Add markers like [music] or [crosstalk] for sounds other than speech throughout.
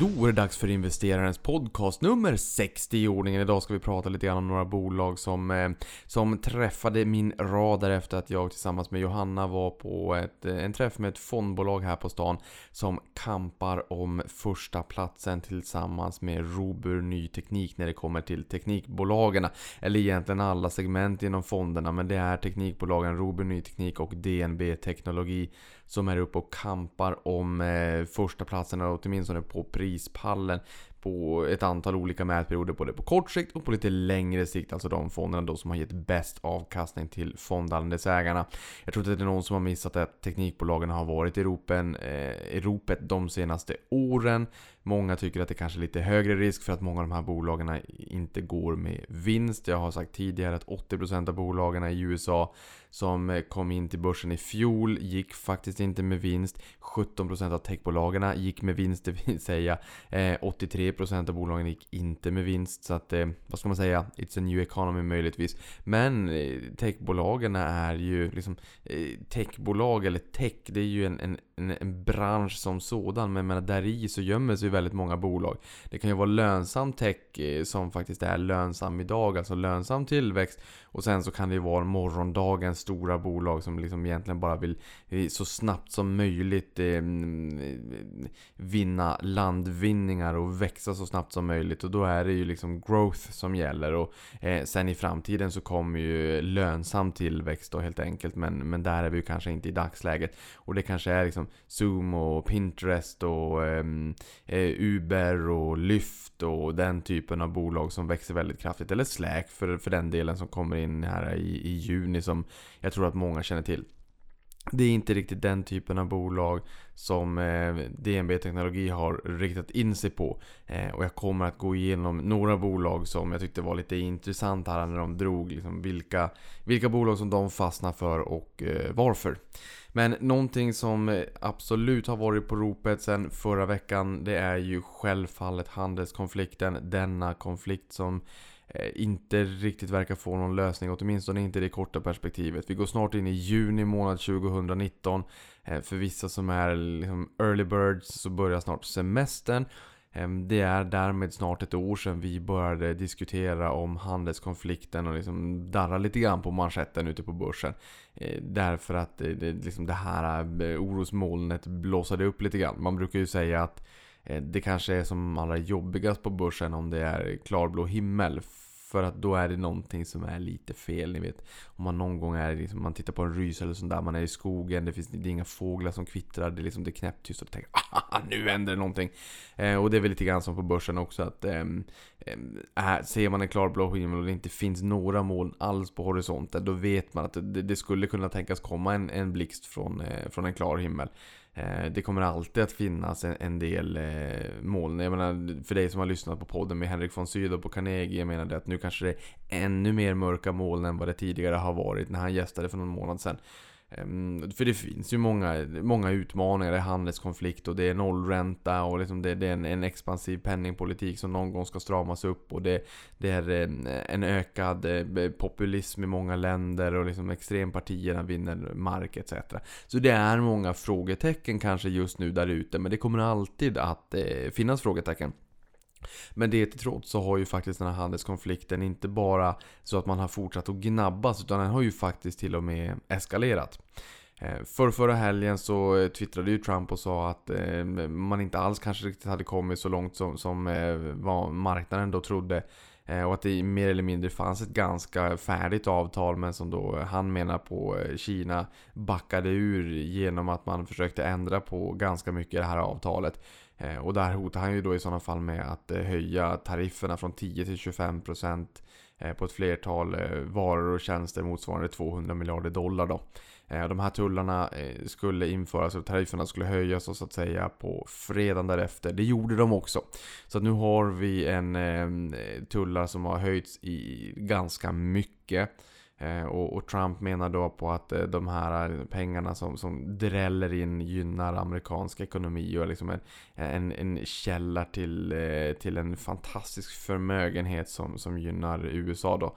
Då är det dags för investerarens podcast nummer 60 i ordningen. Idag ska vi prata lite grann om några bolag som, eh, som träffade min radar efter att jag tillsammans med Johanna var på ett, eh, en träff med ett fondbolag här på stan som kampar om första platsen tillsammans med Robur Ny Teknik när det kommer till teknikbolagen. Eller egentligen alla segment inom fonderna, men det är teknikbolagen Robur Ny Teknik och DNB Teknologi som är uppe och kampar om eh, första platsen åtminstone på prispallen på ett antal olika mätperioder både på kort sikt och på lite längre sikt. Alltså de fonderna då som har gett bäst avkastning till fondandelsägarna. Jag tror inte det är någon som har missat att teknikbolagen har varit i ropen, eh, i ropet de senaste åren. Många tycker att det kanske är lite högre risk för att många av de här bolagen inte går med vinst. Jag har sagt tidigare att 80% av bolagen i USA som eh, kom in till börsen i fjol gick faktiskt inte med vinst. 17% av techbolagen gick med vinst, det vill [laughs] säga eh, 83% av bolagen gick inte med vinst. Så att, eh, vad ska man säga? It's a new economy möjligtvis. Men eh, techbolagen är ju liksom eh, techbolag eller tech, det är ju en, en en, en bransch som sådan. Men menar, där i så gömmer sig väldigt många bolag. Det kan ju vara lönsam tech eh, som faktiskt är lönsam idag, alltså lönsam tillväxt. Och sen så kan det ju vara morgondagens stora bolag som liksom egentligen bara vill eh, så snabbt som möjligt eh, mm, eh, vinna landvinningar och växa så snabbt som möjligt. Och då är det ju liksom growth som gäller. Och eh, sen i framtiden så kommer ju lönsam tillväxt då helt enkelt. Men, men där är vi ju kanske inte i dagsläget. Och det kanske är liksom Liksom Zoom och Pinterest och ehm, eh, Uber och Lyft och den typen av bolag som växer väldigt kraftigt. Eller Slack för, för den delen som kommer in här i, i juni som jag tror att många känner till. Det är inte riktigt den typen av bolag som eh, DNB Teknologi har riktat in sig på. Eh, och jag kommer att gå igenom några bolag som jag tyckte var lite intressant här när de drog liksom vilka, vilka bolag som de fastnar för och eh, varför. Men någonting som absolut har varit på ropet sen förra veckan det är ju självfallet handelskonflikten. Denna konflikt som Eh, inte riktigt verkar få någon lösning, åtminstone inte i det korta perspektivet. Vi går snart in i juni månad 2019. Eh, för vissa som är liksom early birds så börjar snart semestern. Ehm, det är därmed snart ett år sedan vi började diskutera om handelskonflikten och liksom darra lite grann på manschetten ute på börsen. Eh, därför att det, liksom det här orosmolnet blåsade upp lite grann. Man brukar ju säga att Eh, det kanske är som allra jobbigast på börsen om det är klarblå himmel. För att då är det någonting som är lite fel. Ni vet, om man någon gång är liksom, man tittar på en rys eller sånt där. Man är i skogen, det finns det är inga fåglar som kvittrar. Det är liksom det är knäpptyst och du tänker ah, ah, ah nu händer det någonting. Eh, och det är väl lite grann som på börsen också. att eh, eh, Ser man en klarblå himmel och det inte finns några moln alls på horisonten. Då vet man att det, det skulle kunna tänkas komma en, en blixt från, eh, från en klar himmel. Eh, det kommer alltid att finnas en, del eh, moln. Jag menar, för dig som har lyssnat på podden med Henrik von Sydow på Carnegie. Jag menar det att nu kanske det är ännu mer mörka moln än vad det tidigare har varit när han gästade för någon månad sedan. Ehm, för det finns ju många, många utmaningar. Det är handelskonflikt och det är nollränta och liksom det, det är en, en, expansiv penningpolitik som någon gång ska stramas upp. Och det, det är en, en, ökad eh, populism i många länder och liksom extrempartierna vinner mark etc. Så det är många frågetecken kanske just nu där ute. Men det kommer alltid att eh, finnas frågetecken. Men det till trots så har ju faktiskt den här handelskonflikten inte bara så att man har fortsatt att gnabbas utan den har ju faktiskt till och med eskalerat. Eh, för förra helgen så twittrade ju Trump och sa att eh, man inte alls kanske riktigt hade kommit så långt som, som eh, vad marknaden då trodde. Och att det mer eller mindre fanns ett ganska färdigt avtal men som då han menar på Kina backade ur genom att man försökte ändra på ganska mycket i det här avtalet. Eh, och där hotar han ju då i sådana fall med att eh, höja tarifferna från 10 till 25% eh, på ett flertal varor och tjänster motsvarande 200 miljarder dollar då. De här tullarna skulle införas och tarifferna skulle höjas och så att säga på fredagen därefter. Det gjorde de också. Så nu har vi en tullar som har höjts i ganska mycket. Eh, och, och, Trump menar då på att eh, de här pengarna som, som dräller in gynnar amerikansk ekonomi och är liksom en, en, en källa till, eh, till en fantastisk förmögenhet som, som gynnar USA då.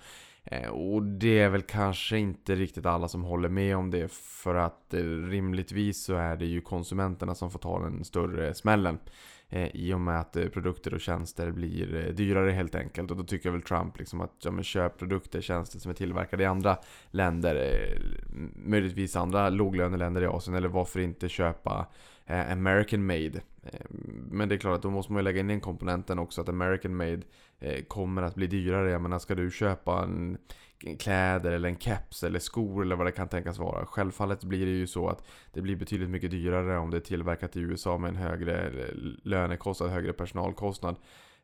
Eh, och det är väl kanske inte riktigt alla som håller med om det för att eh, rimligtvis så är det ju konsumenterna som får ta den större smällen. Eh, I och med att eh, produkter och tjänster blir eh, dyrare helt enkelt. Och då tycker väl Trump liksom att ja, men köp produkter och tjänster som är tillverkade i andra länder. Eh, möjligtvis andra låglöneländer i Asien. Eller varför inte köpa American made. Men det är klart att då måste man ju lägga in den komponenten också att American made kommer att bli dyrare. Jag menar, ska du köpa en kläder eller en keps eller skor eller vad det kan tänkas vara. Självfallet blir det ju så att det blir betydligt mycket dyrare om det är tillverkat i USA med en högre lönekostnad, högre personalkostnad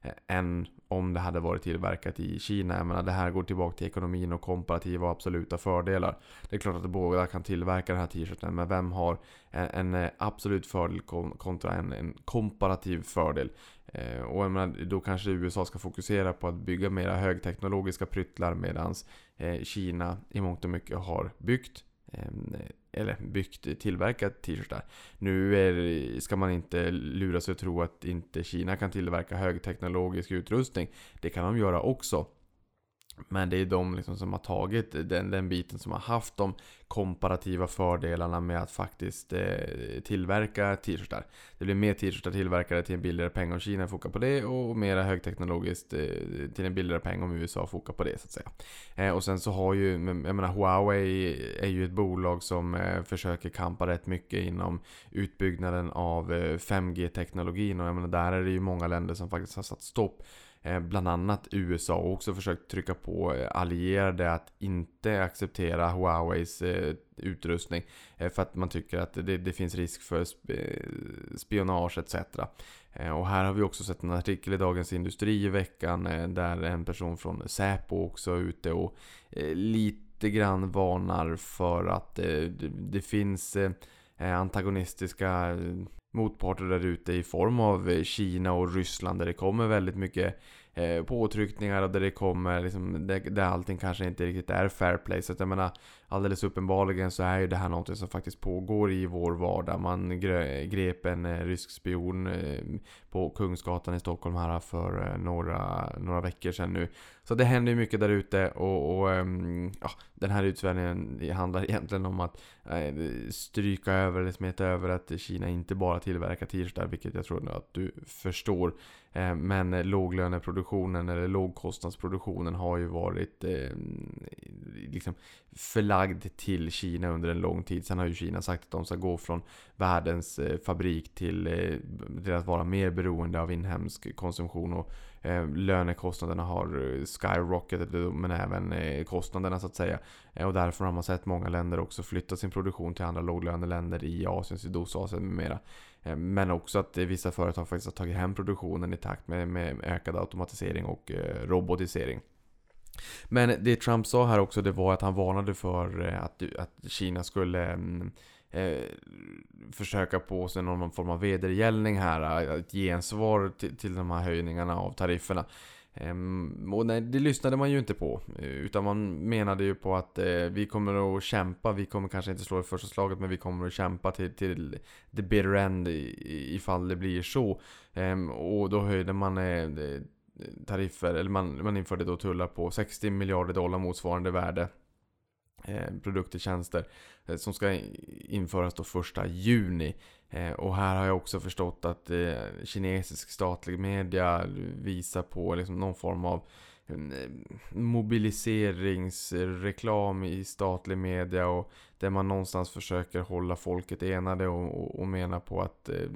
eh, än om det hade varit tillverkat i Kina. Jag menar, det här går tillbaka till ekonomin och komparativa och absoluta fördelar. Det är klart att båda kan tillverka den här t-shirten, men vem har en, en absolut fördel kontra en, en komparativ fördel? Eh, och menar, då kanske USA ska fokusera på att bygga mera högteknologiska pryttlar medan eh, Kina i mångt och mycket har byggt ehm, eller byggt, tillverkat t-shirtar. Nu är, ska man inte lura sig att tro att inte Kina kan tillverka högteknologisk utrustning. Det kan de göra också. Men det är de liksom som har tagit den, den biten som har haft de komparativa fördelarna med att faktiskt eh, tillverka t-shirtar. Det blir mer t-shirtar tillverkade till en billigare peng om Kina fokar på det och mer högteknologiskt eh, till en billigare peng om USA fokar på det så att säga. Eh, och sen så har ju, jag menar Huawei är ju ett bolag som eh, försöker kampa rätt mycket inom utbyggnaden av eh, 5G-teknologin och jag menar där är det ju många länder som faktiskt har satt stopp Eh, bland annat USA och också försökt trycka på eh, allierade att inte acceptera Huaweis eh, utrustning. För att man tycker att det, det finns risk för spionage etc. Och här har vi också sett en artikel i Dagens Industri i veckan där en person från Säpo också är ute och lite grann varnar för att det finns antagonistiska motparter där ute i form av eh, Kina och Ryssland där det kommer väldigt mycket eh, påtryckningar och där det kommer liksom, där, där allting kanske inte riktigt är fair play. Så att jag menar, alldeles uppenbarligen så är ju det här något som faktiskt pågår i vår vardag. Man grep en eh, rysk spion eh, på Kungsgatan i Stockholm här för eh, några, några veckor sedan nu. Så det händer ju mycket där ute och, och ehm, ja, den här utsvällningen handlar [laughs] egentligen om att stryka över eller smeta över att Kina inte bara tillverkar t-shirtar, vilket jag tror att du förstår. Men låglöneproduktionen eller lågkostnadsproduktionen har ju varit ehm, liksom förlagd till Kina under en lång tid. Sen har ju Kina sagt att de ska gå från världens eh, fabrik till, eh, till att vara mer beroende av inhemsk konsumtion. Och eh, lönekostnaderna har skyrocketat, men även kostnaderna så att säga. Och därför har man sett många länder också flytta sin produktion till andra låglöneländer i Asien, Sydostasien med mera. Men också att vissa företag faktiskt har tagit hem produktionen i takt med, med ökad automatisering och robotisering. Men det Trump sa här också, det var att han varnade för eh, att, att Kina skulle mm, eh, försöka på sig någon form av vedergällning här. Eh, ett gensvar till, till de här höjningarna av tarifferna. Eh, och nej, det lyssnade man ju inte på. Eh, utan man menade ju på att eh, vi kommer att kämpa. Vi kommer kanske inte slå det första slaget men vi kommer att kämpa till, till the bitter end ifall det blir så. Ehm, och då höjde man eh, tariffer, eller man, man införde då tullar på 60 miljarder dollar motsvarande värde eh, produkter, tjänster eh, som ska införas då första juni. Eh, och här har jag också förstått att eh, kinesisk statlig media visar på liksom någon form av eh, mobiliseringsreklam i statlig media och där man någonstans försöker hålla folket enade och, och, och menar på att eh,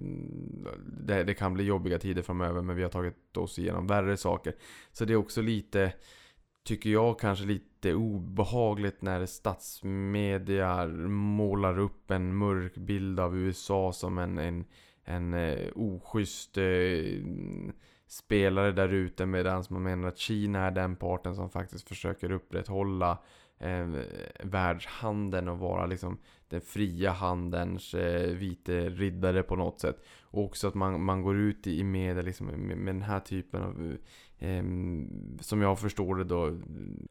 det, det, kan bli jobbiga tider framöver men vi har tagit oss igenom värre saker. Så det är också lite, tycker jag kanske lite obehagligt när statsmedia målar upp en mörk bild av USA som en, en, en eh, oschysst eh, spelare där ute medan man menar att Kina är den parten som faktiskt försöker upprätthålla eh, världshandeln och vara liksom den fria handelns eh, vite riddare på något sätt. Och också att man, man går ut i media liksom, med, med den här typen av eh, som jag förstår det då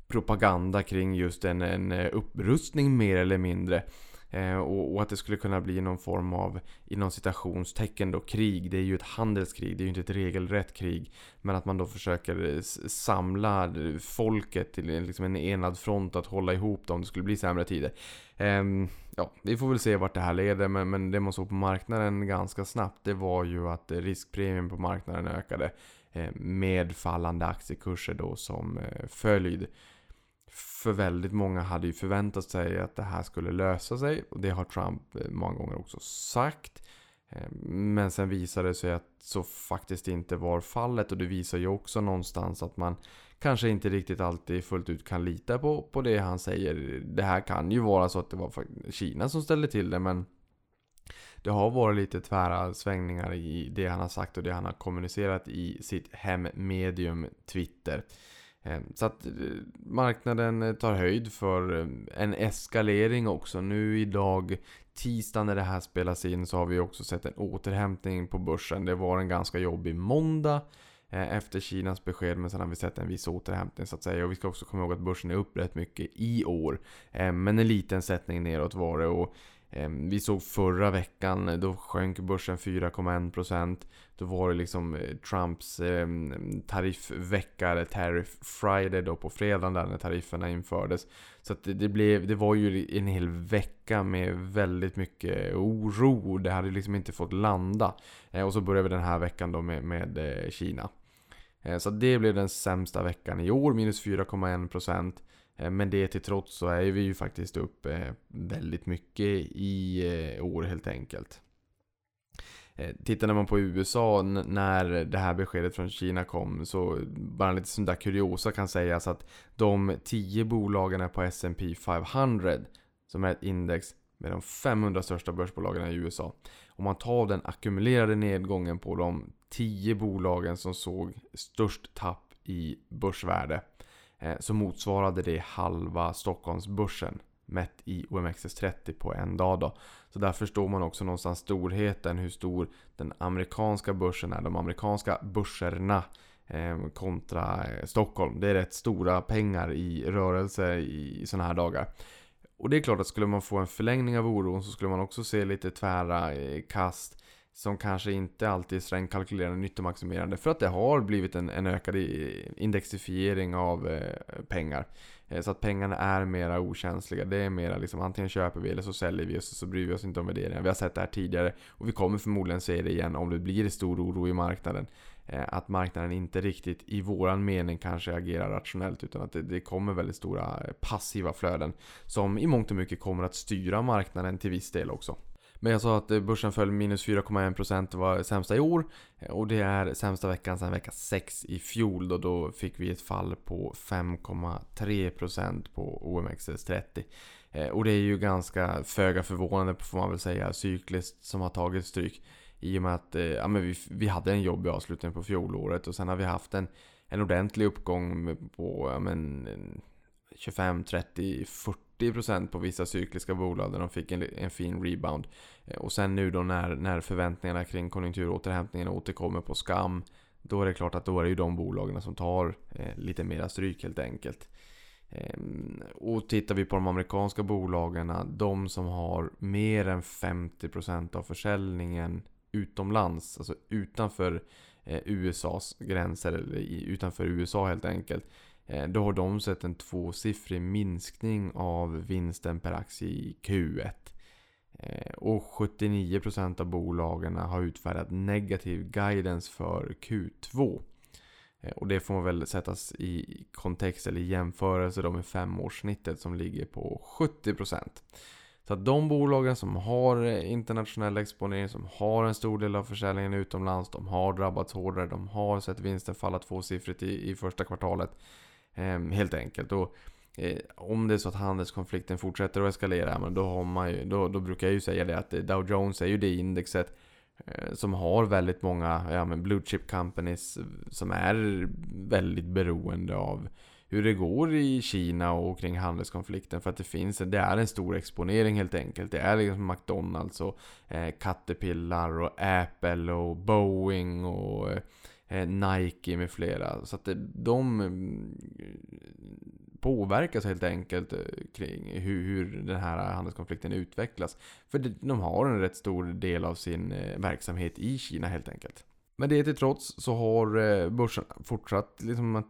propaganda kring just en, en eh, upprustning mer eller mindre. Eh, och, och, att det skulle kunna bli någon form av, inom citationstecken då, krig. Det är ju ett handelskrig, det är ju inte ett regelrätt krig. Men att man då försöker eh, samla eh, folket till liksom en enad front, att hålla ihop dem om det skulle bli sämre tider. Eh, ja, vi får väl se vart det här leder, men, men det man såg på marknaden ganska snabbt, det var ju att eh, riskpremien på marknaden ökade. Eh, med fallande aktiekurser då som eh, följd för väldigt många hade ju förväntat sig att det här skulle lösa sig. Och det har Trump eh, många gånger också sagt. Eh, men sen visade det sig att så faktiskt inte var fallet. Och det visar ju också någonstans att man kanske inte riktigt alltid fullt ut kan lita på, på det han säger. Det här kan ju vara så att det var Kina som ställde till det men det har varit lite tvära svängningar i det han har sagt och det han har kommunicerat i sitt hemmedium Twitter. Eh, så att eh, marknaden eh, tar höjd för en eskalering också. Nu idag, tisdag när det här spelas in, så har vi också sett en återhämtning på börsen. Det var en ganska jobbig måndag efter Kinas besked, men sen har vi sett en viss återhämtning så att säga. Och vi ska också komma ihåg att börsen är upp rätt mycket i år. Men en liten sättning neråt var det. Och Ehm, vi såg förra veckan, då sjönk börsen 4,1%. Då var det liksom eh, Trumps ehm, tariffvecka, eller Tariff Friday då på fredagen där när tarifferna infördes. Så att det, blev, det var ju en hel vecka med väldigt mycket oro. Det hade liksom inte fått landa. Eh, och så började vi den här veckan då med, med eh, Kina. Så det blev den sämsta veckan i år, minus 4,1%. Eh, men det till trots så är vi ju faktiskt upp eh, väldigt mycket i eh, år helt enkelt. Tittar man på USA när det här beskedet från Kina kom så bara lite sån där kuriosa kan sägas att de 10 bolagen på S&P 500 som är ett index med de 500 största börsbolagen i USA. Om man tar den ackumulerade nedgången på de 10 bolagen som såg störst tapp i börsvärde Eh, så motsvarade det halva Stockholmsbörsen mätt i OMXS30 på en dag då. Så där förstår man också någonstans storheten, hur stor den amerikanska börsen är. De amerikanska börserna eh, kontra eh, Stockholm. Det är rätt stora pengar i rörelse i sådana här dagar. Och det är klart att skulle man få en förlängning av oron så skulle man också se lite tvära kast som kanske inte alltid är strängt kalkylerande nyttomaximerande för att det har blivit en, en ökad indexifiering av eh, pengar. Eh, så att pengarna är mera okänsliga. Det är mera liksom antingen köper vi eller så säljer vi och så, så bryr vi oss inte om värderingar. Vi har sett det här tidigare och vi kommer förmodligen se det igen om det blir stor oro i marknaden. Eh, att marknaden inte riktigt i våran mening kanske agerar rationellt utan att det, det kommer väldigt stora eh, passiva flöden som i mångt och mycket kommer att styra marknaden till viss del också. Men jag sa att eh, börsen föll minus 4,1% det var sämsta i år. Eh, och det är sämsta veckan sedan vecka 6 i fjol. Då, då fick vi ett fall på 5,3% på OMXS30. Eh, och det är ju ganska föga förvånande får man väl säga, cykliskt som har tagit stryk. I och med att ja, men vi, vi hade en jobbig avslutning på fjolåret och sen har vi haft en, en ordentlig uppgång på ja, men, 25, 30, 40% 40% på vissa cykliska bolag där de fick en, en fin rebound. Eh, och sen nu då när, när förväntningarna kring konjunkturåterhämtningen återkommer på skam. Då är det klart att då är det ju de bolagen som tar eh, lite mera stryk helt enkelt. Ehm, och tittar vi på de amerikanska bolagen, de som har mer än 50% av försäljningen utomlands, alltså utanför eh, USAs gränser, eller utanför USA helt enkelt. Eh, då har de sett en tvåsiffrig minskning av vinsten per aktie i Q1. Eh, och 79% av bolagen har utfärdat negativ guidance för Q2. Eh, och det får man väl sättas i kontext eller jämförelse då med femårssnittet som ligger på 70%. Så att de bolagen som har internationell exponering, som har en stor del av försäljningen utomlands, de har drabbats hårdare, de har sett vinsten falla tvåsiffrigt i, i första kvartalet. Ehm, helt enkelt. Och, eh, om det är så att handelskonflikten fortsätter att eskalera, men då, har man ju, då, då brukar jag ju säga det att Dow Jones är ju det indexet eh, som har väldigt många ja, men blue chip companies som är väldigt beroende av hur det går i Kina och kring handelskonflikten. För att det finns, det är en stor exponering helt enkelt. Det är liksom McDonalds och eh, Caterpillar och Apple och Boeing och eh, Eh, Nike med flera. Så att eh, de mm, påverkas helt enkelt eh, kring hur, hur den här handelskonflikten utvecklas. För de har en rätt stor del av sin verksamhet i Kina helt enkelt. Men det till trots så har börsen fortsatt liksom att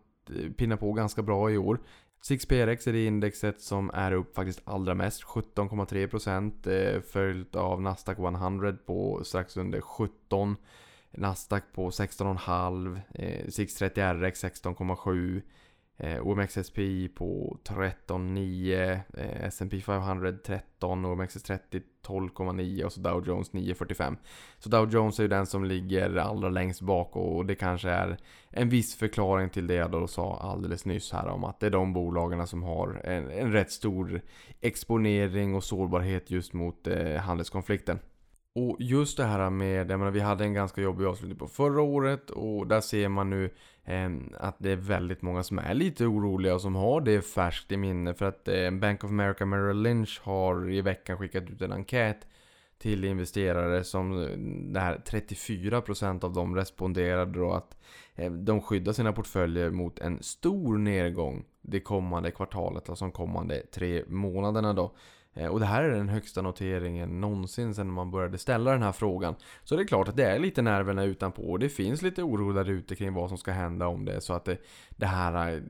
pinna på ganska bra i år. 6PRX är det indexet som är upp faktiskt allra mest, 17,3% följt av Nasdaq 100 på strax under 17%. Nasdaq på 16,5 630RX 16,7 Eh, OMXSPI eh, på 13,9 eh, S&P 500 13 OMXS30 12,9 och så Dow Jones 9,45. Så Dow Jones är ju den som ligger allra längst bak och det kanske är en viss förklaring till det jag då sa alldeles nyss här om att det är de bolagen som har en, en rätt stor exponering och sårbarhet just mot eh, handelskonflikten. Och just det här med, jag menar, vi hade en ganska jobbig avslutning på förra året och där ser man nu eh, att det är väldigt många som är lite oroliga och som har det färskt i minne. För att eh, Bank of America Merrill Lynch har i veckan skickat ut en enkät till investerare som eh, det här 34% av dem responderade då att eh, de skyddar sina portföljer mot en stor nedgång det kommande kvartalet, alltså de kommande tre månaderna då. Eh, och det här är den högsta noteringen någonsin sedan man började ställa den här frågan. Så det är klart att det är lite nerverna utanpå och det finns lite oro där ute kring vad som ska hända om det så att det, det här eh,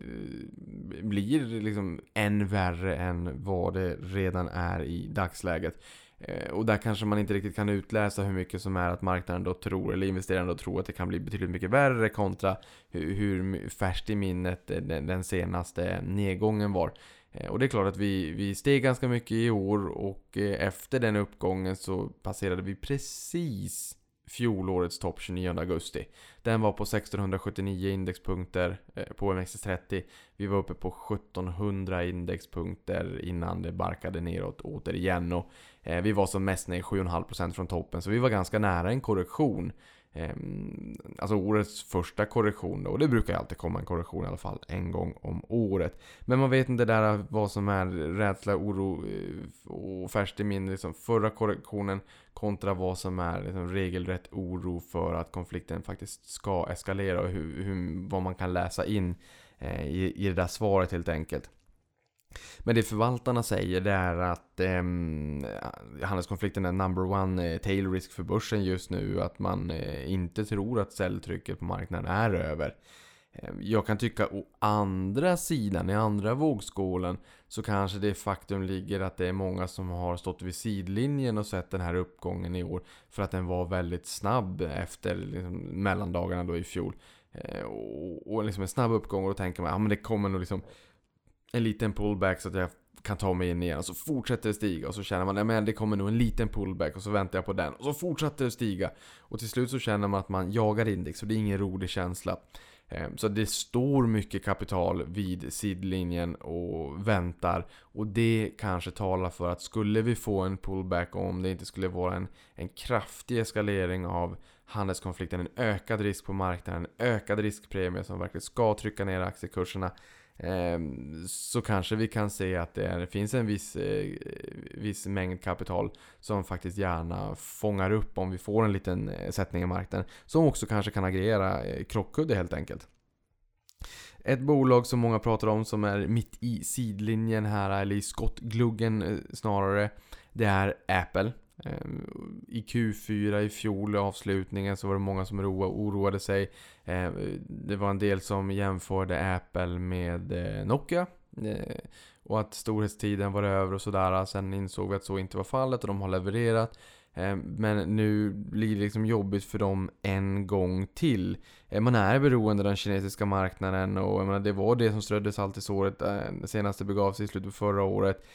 blir liksom än värre än vad det redan är i dagsläget. Eh, och där kanske man inte riktigt kan utläsa hur mycket som är att marknaden då tror, eller investeraren då tror att det kan bli betydligt mycket värre kontra hur, hur färskt i minnet den, den senaste nedgången var. Eh, och det är klart att vi, vi steg ganska mycket i år och eh, efter den uppgången så passerade vi precis fjolårets topp 29 augusti. Den var på 1679 indexpunkter eh, på OMXS30. Vi var uppe på 1700 indexpunkter innan det barkade neråt återigen. Och vi var som mest ner 7,5% från toppen, så vi var ganska nära en korrektion. Ehm, alltså årets första korrektion då. Och det brukar alltid komma en korrektion i alla fall en gång om året. Men man vet inte där vad som är rädsla, oro eh, och färskt i minne. Liksom förra korrektionen kontra vad som är liksom regelrätt oro för att konflikten faktiskt ska eskalera och hur, hur vad man kan läsa in eh, i, i det där svaret helt enkelt. Men det förvaltarna säger det är att eh, handelskonflikten är number one eh, tail risk för börsen just nu. Att man eh, inte tror att säljtrycket på marknaden är över. Eh, jag kan tycka å andra sidan, i andra vågskålen, så kanske det faktum ligger att det är många som har stått vid sidlinjen och sett den här uppgången i år. För att den var väldigt snabb efter liksom, mellandagarna då i fjol. Eh, och, och liksom en snabb uppgång och då tänker man, ja men det kommer nog liksom en liten pullback så att jag kan ta mig in igen och så fortsätter det stiga och så känner man att det kommer nog en liten pullback och så väntar jag på den och så fortsätter det stiga. Och till slut så känner man att man jagar index och det är ingen rolig känsla. Ehm, så det står mycket kapital vid sidlinjen och väntar. Och det kanske talar för att skulle vi få en pullback och om det inte skulle vara en, en kraftig eskalering av handelskonflikten, en ökad risk på marknaden, en ökad riskpremie som verkligen ska trycka ner aktiekurserna Ehm, så kanske vi kan se att det, är, finns en viss, eh, viss mängd kapital som faktiskt gärna fångar upp om vi får en liten eh, sättning i marknaden. Som också kanske kan agera eh, krockkudde helt enkelt. Ett bolag som många pratar om som är mitt i sidlinjen här, eller i skottgluggen snarare, det är Apple. Ehm, I Q4 i fjol, avslutningen, så var det många som oroade sig. Ehm, det var en del som jämförde Apple med eh, Nokia. Eh, och att storhetstiden var över och sådär. Sen insåg vi att så inte var fallet och de har levererat. Ehm, men nu blir det liksom jobbigt för dem en gång till. Man är beroende av den kinesiska marknaden och jag menar, det var det som ströddes allt i såret. senast det senaste begav sig i slutet på förra året.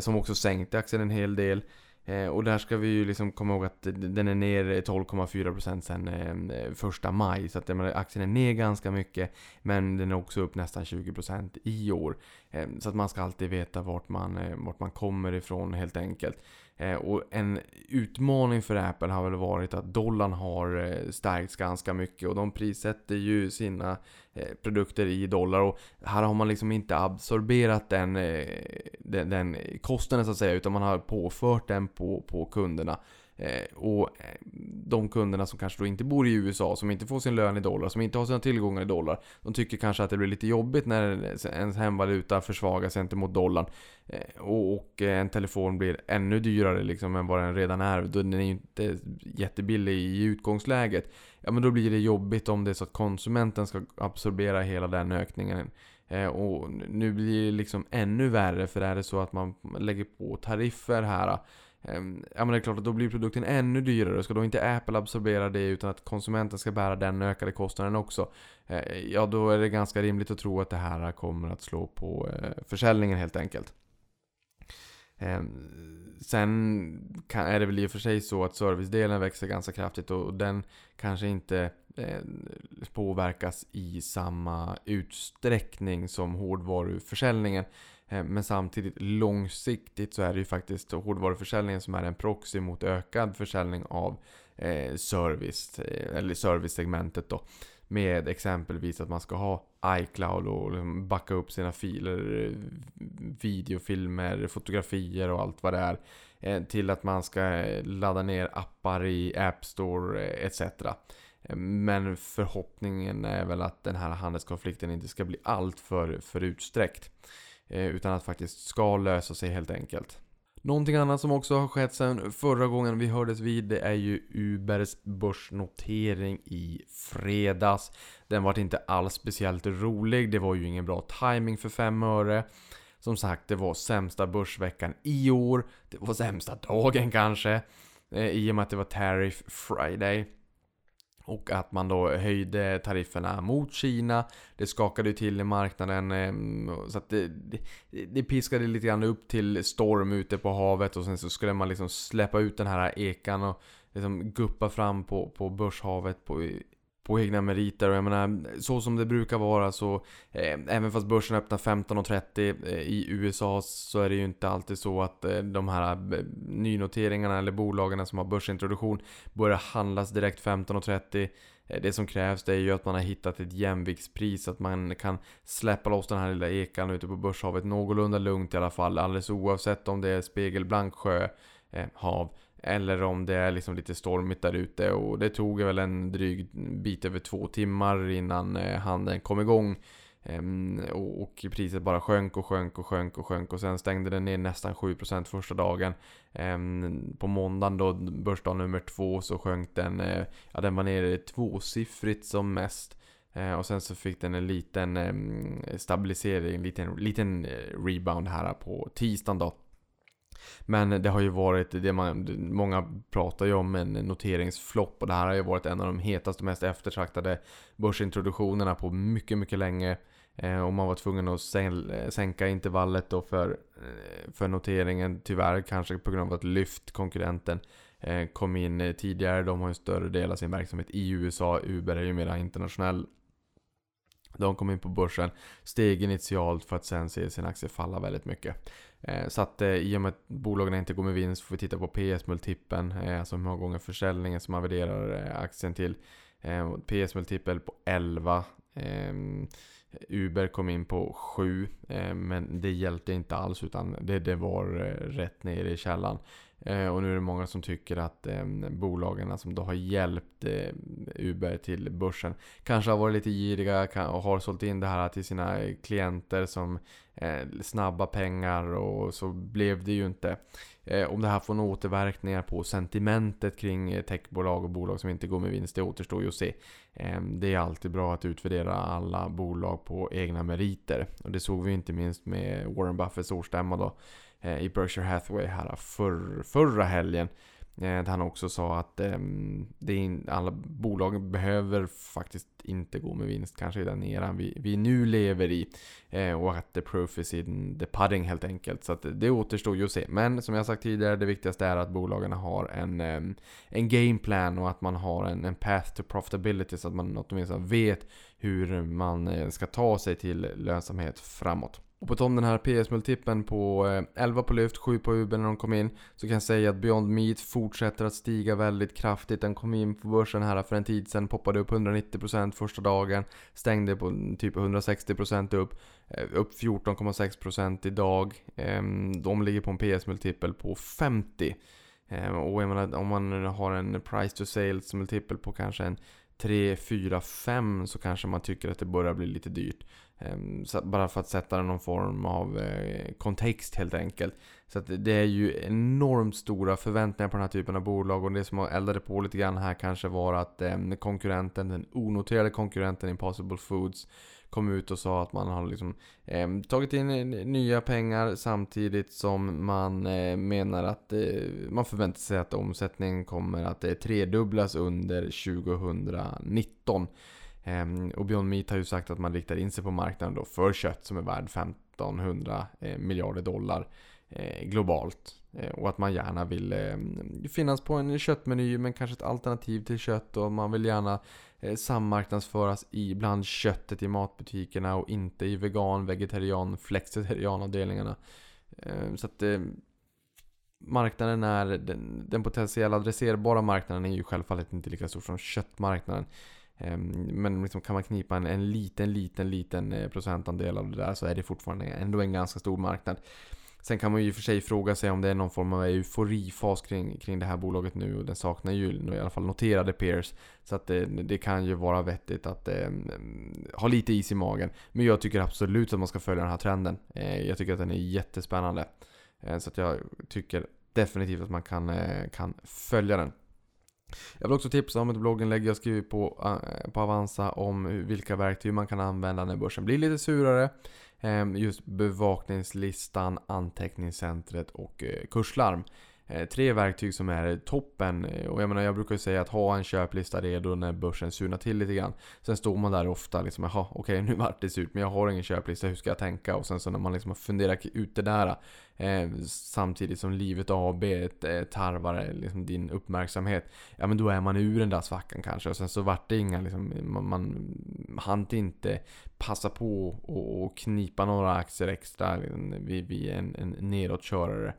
Som också sänkte aktien en hel del. Eh, och där ska vi ju liksom komma ihåg att den är ner 12,4% sen eh, första maj. Så att menar, aktien är ner ganska mycket. Men den är också upp nästan 20% i år. Eh, så att man ska alltid veta vart man, eh, vart man kommer ifrån helt enkelt. Eh, och en utmaning för Apple har väl varit att dollarn har eh, stärkts ganska mycket och de prissätter ju sina eh, produkter i dollar och här har man liksom inte absorberat den, eh, den, den kostnaden så att säga utan man har påfört den på, på kunderna. Eh, och eh, de kunderna som kanske då inte bor i USA, som inte får sin lön i dollar, som inte har sina tillgångar i dollar. De tycker kanske att det blir lite jobbigt när ens hemvaluta försvagas gentemot dollarn. Eh, och en telefon blir ännu dyrare liksom än vad den redan är. Den är ju inte jättebillig i utgångsläget. Ja men då blir det jobbigt om det är så att konsumenten ska absorbera hela den ökningen. Och nu blir det liksom ännu värre för är det så att man lägger på tariffer här Ehm, ja men det är klart att då blir produkten ännu dyrare. Ska då inte Apple absorbera det utan att konsumenten ska bära den ökade kostnaden också? Eh, ja då är det ganska rimligt att tro att det här kommer att slå på eh, försäljningen helt enkelt. Ehm, sen är det väl i och för sig så att servicedelen växer ganska kraftigt och den kanske inte eh, påverkas i samma utsträckning som hårdvaruförsäljningen. Eh, men samtidigt långsiktigt så är det ju faktiskt hårdvaruförsäljningen som är en proxy mot ökad försäljning av eh, service, eh, eller servicesegmentet då. Med exempelvis att man ska ha iCloud och liksom backa upp sina filer, videofilmer, fotografier och allt vad det är. Till att man ska ladda ner appar i App Store etc. Men förhoppningen är väl att den här handelskonflikten inte ska bli allt för, för utsträckt. Eh, utan att faktiskt ska lösa sig helt enkelt. Någonting annat som också har skett sen förra gången vi hördes vid det är ju Ubers börsnotering i fredags. Den var inte alls speciellt rolig, det var ju ingen bra timing för 5 öre. Som sagt, det var sämsta börsveckan i år. Det var sämsta dagen kanske. Eh, I och med att det var Tariff Friday. Och att man då höjde tarifferna mot Kina. Det skakade ju till i marknaden. Ehm, så att det, det, det, piskade lite grann upp till storm ute på havet. Och sen så skulle man liksom släppa ut den här ekan och liksom guppa fram på, på börshavet på, på egna meriter. Och jag menar, så som det brukar vara så, eh, även fast börsen öppnar 15.30 eh, i USA så är det ju inte alltid så att eh, de här eh, nynoteringarna eller bolagen som har börsintroduktion börjar handlas direkt 15.30. Eh, det som krävs det är ju att man har hittat ett jämviktspris, att man kan släppa loss den här lilla ekan ute på börshavet någorlunda lugnt i alla fall, alldeles oavsett om det är spegelblank sjö, eh, hav eller om det är liksom lite stormigt där ute och det tog väl en dryg bit över två timmar innan eh, handeln kom igång. Ehm, och priset bara sjönk och sjönk och sjönk och sjönk och sen stängde den ner nästan 7% första dagen. Ehm, på måndagen då, börsdag nummer två, så sjönk den, eh, ja den var nere tvåsiffrigt som mest. Ehm, och sen så fick den en liten stabilisering, en liten, liten eh, rebound här på tisdagen då. Men det har ju varit det man, många pratar ju om en noteringsflopp och det här har ju varit en av de hetaste och mest eftertraktade börsintroduktionerna på mycket, mycket länge. Eh, och man var tvungen att eh, sänka intervallet då för, eh, för noteringen, tyvärr kanske på grund av att Lyft, konkurrenten, eh, kom in eh, tidigare. De har ju större del av sin verksamhet i USA. Uber är ju mer internationell de kom in på börsen, steg initialt för att sen se sin aktie falla väldigt mycket. Eh, så att eh, i och med att bolagen inte går med vinst får vi titta på PS-multipeln, eh, alltså hur många gånger försäljningen som man värderar aktien till. PS-multipel på 11. Ehm, Uber kom in på 7, men det hjälpte inte alls utan det, det var rätt ner i källan. Eh, och nu är det många som tycker att eh, bolagen alltså, som då har hjälpt eh, Uber till börsen kanske har varit lite giriga och har sålt in det här till sina klienter som eh, snabba pengar och så blev det ju inte. Eh, om det här får några återverkningar på sentimentet kring eh, techbolag och bolag som inte går med vinst, det återstår ju att se. Ehm, det är alltid bra att utvärdera alla bolag på egna meriter. Och det såg vi inte minst med Warren Buffetts årsstämma då. Eh, i Berkshire Hathaway här för, förra helgen. Eh, där han också sa att eh, det in, alla bolag behöver faktiskt inte gå med vinst kanske i den eran vi, vi nu lever i. Eh, och att the proof is in the pudding helt enkelt. Så att det återstår ju att se. Men som jag sagt tidigare, det viktigaste är att bolagen har en, eh, en gameplan och att man har en, en path to profitability så att man åtminstone vet hur man eh, ska ta sig till lönsamhet framåt. Och på tal om den här PS-multipeln på eh, 11 på lyft, 7 på Uber när de kom in. Så kan jag säga att Beyond Meat fortsätter att stiga väldigt kraftigt. Den kom in på börsen här för en tid sedan, poppade upp 190% första dagen. Stängde på typ 160% upp. Eh, upp 14,6% idag. Ehm, de ligger på en PS-multipel på 50. Ehm, och jag menar, om man har en price to sales multipel på kanske en 3, 4, 5 så kanske man tycker att det börjar bli lite dyrt. Ehm, bara för att sätta någon form av eh, kontext helt enkelt. Så att det är ju enormt stora förväntningar på den här typen av bolag och det som har eldade på lite grann här kanske var att ehm, konkurrenten, den onoterade konkurrenten Impossible Foods kom ut och sa att man har liksom, eh, tagit in nya pengar samtidigt som man eh, menar att eh, man förväntar sig att omsättningen kommer att eh, tredubblas under 2019. Ehm, och Beyond Meat har ju sagt att man riktar in sig på marknaden då för kött som är värd 1500 eh, miljarder dollar eh, globalt. Eh, och att man gärna vill eh, finnas på en köttmeny men kanske ett alternativ till kött och man vill gärna Eh, sammarknadsföras i bland köttet i matbutikerna och inte i vegan, vegetarian, flexitarianavdelningarna. Eh, så att eh, marknaden är, den, den potentiella adresserbara marknaden är ju självfallet inte lika stor som köttmarknaden. Ehm, men liksom kan man knipa en, en liten, liten, liten procentandel av det där så är det fortfarande ändå en ganska stor marknad. Sen kan man ju i och för sig fråga sig om det är någon form av euforifas kring, kring det här bolaget nu och den saknar ju i alla fall noterade peers. Så att det, det kan ju vara vettigt att eh, ha lite is i magen. Men jag tycker absolut att man ska följa den här trenden. Eh, jag tycker att den är jättespännande. Eh, så att jag tycker definitivt att man kan, eh, kan följa den. Jag vill också tipsa om ett blogginlägg jag skrivit på, eh, på Avanza om vilka verktyg man kan använda när börsen blir lite surare. Ehm, just bevakningslistan, anteckningscentret och eh, kurslarm. Eh, tre verktyg som är toppen. Eh, och jag menar, jag brukar ju säga att ha en köplista redo när börsen surnar till lite grann. Sen står man där ofta liksom, jaha, okej nu vart det surt men jag har ingen köplista, hur ska jag tänka? Och sen så när man liksom har funderat ut det där. Eh, samtidigt som livet AB eh, tarvar eh, liksom din uppmärksamhet. Ja men då är man ur den där svackan kanske. Och sen så vart det inga, liksom, man, man hann inte passa på och, knipa några aktier extra liksom, vid, vid en, en nedåtkörare.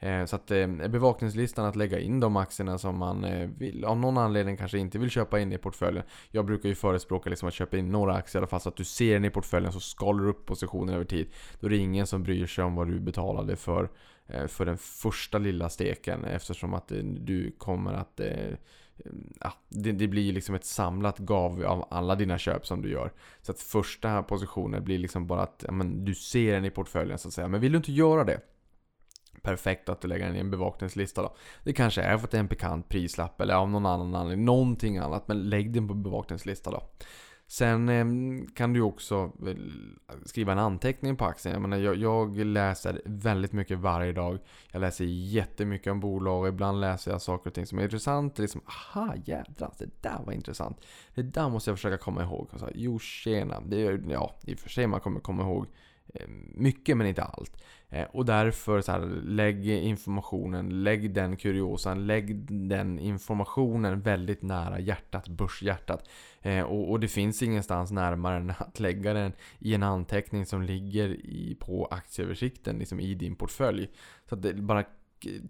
Eh, så att eh, bevakningslistan att lägga in de aktierna som man eh, vill, av någon anledning kanske inte vill köpa in i portföljen. Jag brukar ju förespråka liksom att köpa in några aktier i alla fall så att du ser den i portföljen så skalar du upp positionen över tid. Då är det ingen som bryr sig om vad du betalade för, för den första lilla steken eftersom att du kommer att mm, Ja, det, det, blir liksom ett samlat gav av alla dina köp som du gör. Så att första positionen blir liksom bara att ja, men, du ser den i portföljen så att säga. Men vill du inte göra det perfekt att du lägger den i en bevakningslista då. Det kanske är för att det är en pikant prislapp eller av någon annan anledning, någonting annat. Men lägg den på bevakningslista då. Sen ehm, kan du också eh, skriva en anteckning på aktien. Jag, menar, jag, jag, läser väldigt mycket varje dag. Jag läser jättemycket om bolag och ibland läser jag saker och ting som är intressant. Liksom, aha jädrar, det där var intressant. Det där måste jag försöka komma ihåg. Och så, jo tjena, det är, ja i och för sig man kommer komma ihåg Eh, mycket men inte allt. Eh, och därför så här, lägg informationen, lägg den kuriosan, lägg den informationen väldigt nära hjärtat, börshjärtat. Eh, och, och, det finns ingenstans närmare än att lägga den i en anteckning som ligger i, på aktieöversikten, liksom i din portfölj. Så att det bara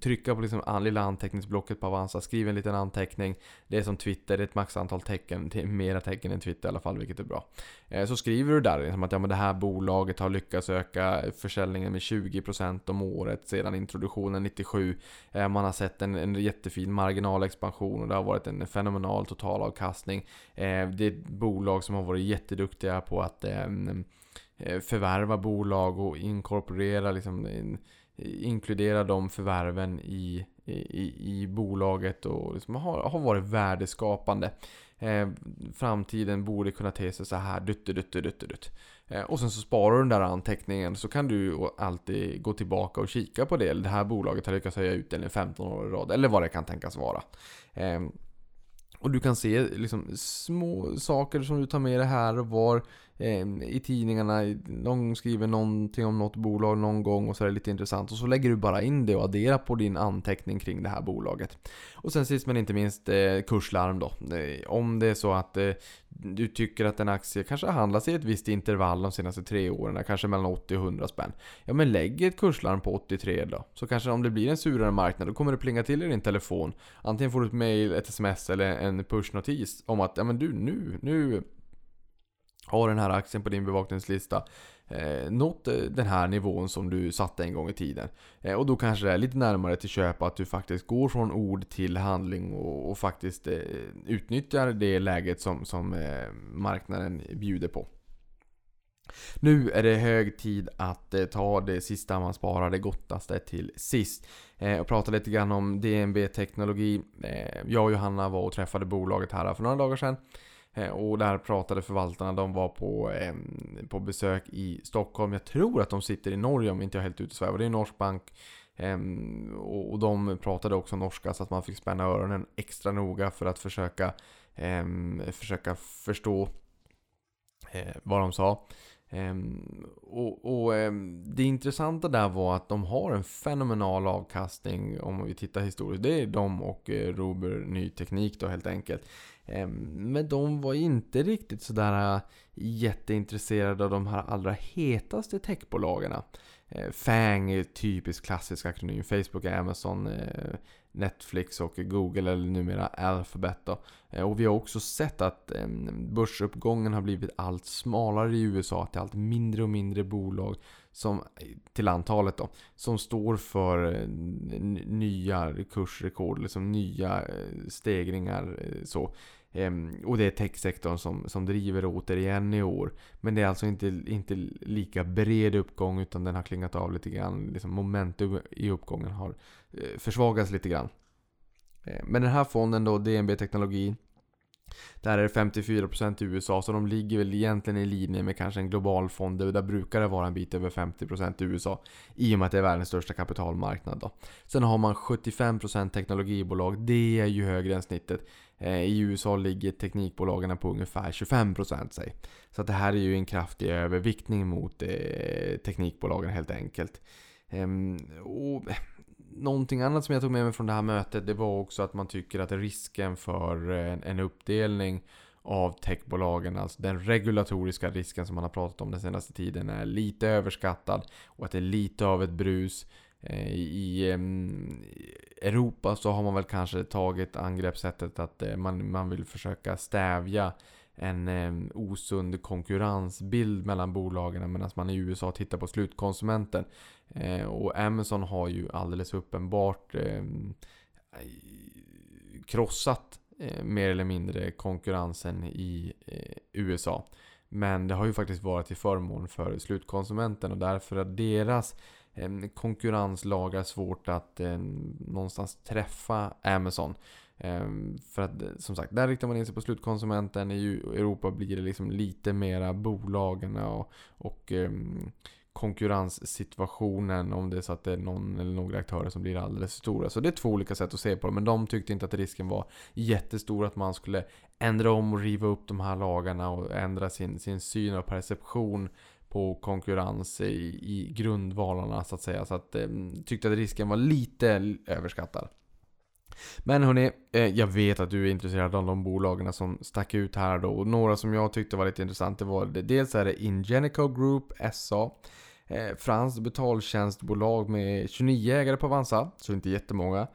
trycka på liksom lilla anteckningsblocket på Avanza, skriv en liten anteckning. Det är som Twitter, det är ett max antal tecken, det är mera tecken än Twitter i alla fall, vilket är bra. Eh, så skriver du där liksom att ja, men det här bolaget har lyckats öka försäljningen med 20% om året sedan introduktionen 97. Eh, man har sett en, en jättefin marginalexpansion och det har varit en fenomenal totalavkastning. Eh, det är ett bolag som har varit jätteduktiga på att förvärva bolag och inkorporera liksom inkludera de förvärven i, i, i bolaget och liksom har, har varit värdeskapande. Eh, framtiden borde kunna te sig så här, dutt, dutt, dutt, dutt. Eh, och sen så sparar du den där anteckningen så kan du alltid gå tillbaka och kika på det. Det här bolaget har lyckats höja utdelningen 15 år i rad, eller vad det kan tänkas vara. Eh, och du kan se liksom små saker som du tar med dig här och var Ehm, i tidningarna. Någon skriver någonting om något bolag någon gång och så är det lite intressant. Och så lägger du bara in det och adderar på din anteckning kring det här bolaget. Och sen sist men inte minst eh, kurslarm då. Eh, om det är så att eh, du tycker att en aktie kanske handlats i ett visst intervall de senaste tre åren, kanske mellan 80 och 100 spänn. Ja men lägg ett kurslarm på 83 då. Så kanske om det blir en surare marknad, då kommer det plinga till i din telefon. Antingen får du ett mail, ett sms eller en pushnotis om att ja men du nu, nu har den här aktien på din bevakningslista eh, nått eh, den här nivån som du satte en gång i tiden. Eh, och då kanske det är lite närmare till köp att du faktiskt går från ord till handling och, och faktiskt eh, utnyttjar det läget som, som eh, marknaden bjuder på. Nu är det hög tid att eh, ta det sista man sparar, det gottaste till sist. Eh, och prata lite grann om DNB Teknologi. Eh, jag och Johanna var och träffade bolaget här för några dagar sedan. Eh, och där pratade förvaltarna, de var på, eh, på besök i Stockholm. Jag tror att de sitter i Norge om inte jag är helt ute svävar. Det är en norsk bank. Eh, och de pratade också norska så att man fick spänna öronen extra noga för att försöka, eh, försöka förstå eh, vad de sa. Um, och, och um, Det intressanta där var att de har en fenomenal avkastning om vi tittar historiskt. Det är de och eh, uh, Rober Ny Teknik då helt enkelt. Um, men de var inte riktigt sådär uh, jätteintresserade av de här allra hetaste techbolagen. Eh, FANG är typisk klassisk akronym. Facebook, Amazon, eh, Netflix och Google eller numera Alphabet. Då. Eh, och vi har också sett att börsuppgången har blivit allt smalare i USA. Till allt mindre och mindre bolag som, till antalet då, som står för nya kursrekord, liksom nya stegringar. Så. Ehm, och det är techsektorn som, som driver återigen i år. Men det är alltså inte, inte lika bred uppgång utan den har klingat av lite grann. Liksom momentum i uppgången har Eh, lite grann. Eh, men den här fonden då, DNB Teknologi. Där är det 54% i USA, så de ligger väl egentligen i linje med kanske en global fond. Där brukar det vara en bit över 50% i USA. I och med att det är världens största kapitalmarknad då. Sen har man 75% teknologibolag. Det är ju högre än snittet. Eh, I USA ligger teknikbolagen på ungefär 25% säg. Så att det här är ju en kraftig överviktning mot eh, teknikbolagen helt enkelt. Ehm, och någonting annat som jag tog med mig från det här mötet det var också att man tycker att risken för en uppdelning av techbolagen, alltså den regulatoriska risken som man har pratat om den senaste tiden är lite överskattad och att det är lite av ett brus. Eh, I ehm, Europa så har man väl kanske tagit angreppssättet att eh, man, man vill försöka stävja en eh, osund konkurrensbild mellan bolagen medan man i USA tittar på slutkonsumenten. Eh, och Amazon har ju alldeles uppenbart ehm, eh, krossat eh, mer eller mindre konkurrensen i USA. Men det har ju faktiskt varit till förmån för slutkonsumenten och därför att deras Ehm, konkurrenslagar svårt att eh, någonstans träffa Amazon. Ehm, för att eh, som sagt, där riktar man in sig på slutkonsumenten. I Europa blir det liksom lite mera bolagen och, och ehm, konkurrenssituationen om det är så att det är någon eller några aktörer som blir alldeles för stora. Så det är två olika sätt att se på det. Men de tyckte inte att risken var jättestor att man skulle ändra om och riva upp de här lagarna och ändra sin, sin syn och perception på konkurrens i, i grundvalarna så att säga. Så att eh, tyckte att risken var lite överskattad. Men hörni, eh, jag vet att du är intresserad av de bolagen som stack ut här då. Och några som jag tyckte var lite intressant, det var dels är det Ingenico Group SA. Eh, franskt betaltjänstbolag med 29 ägare på Avanza, så inte jättemånga.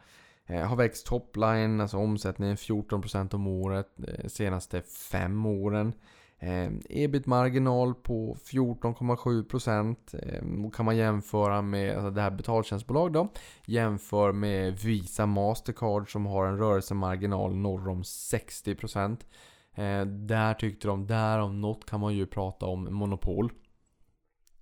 Eh, har växt topline, alltså omsättningen 14% om året eh, senaste 5 åren. Eh, Ebit-marginal på 14,7% eh, kan man jämföra med alltså det här betaltjänstbolag då. Jämför med Visa Mastercard som har en rörelsemarginal norr om 60%. Eh, där tyckte de, där om något kan man ju prata om monopol.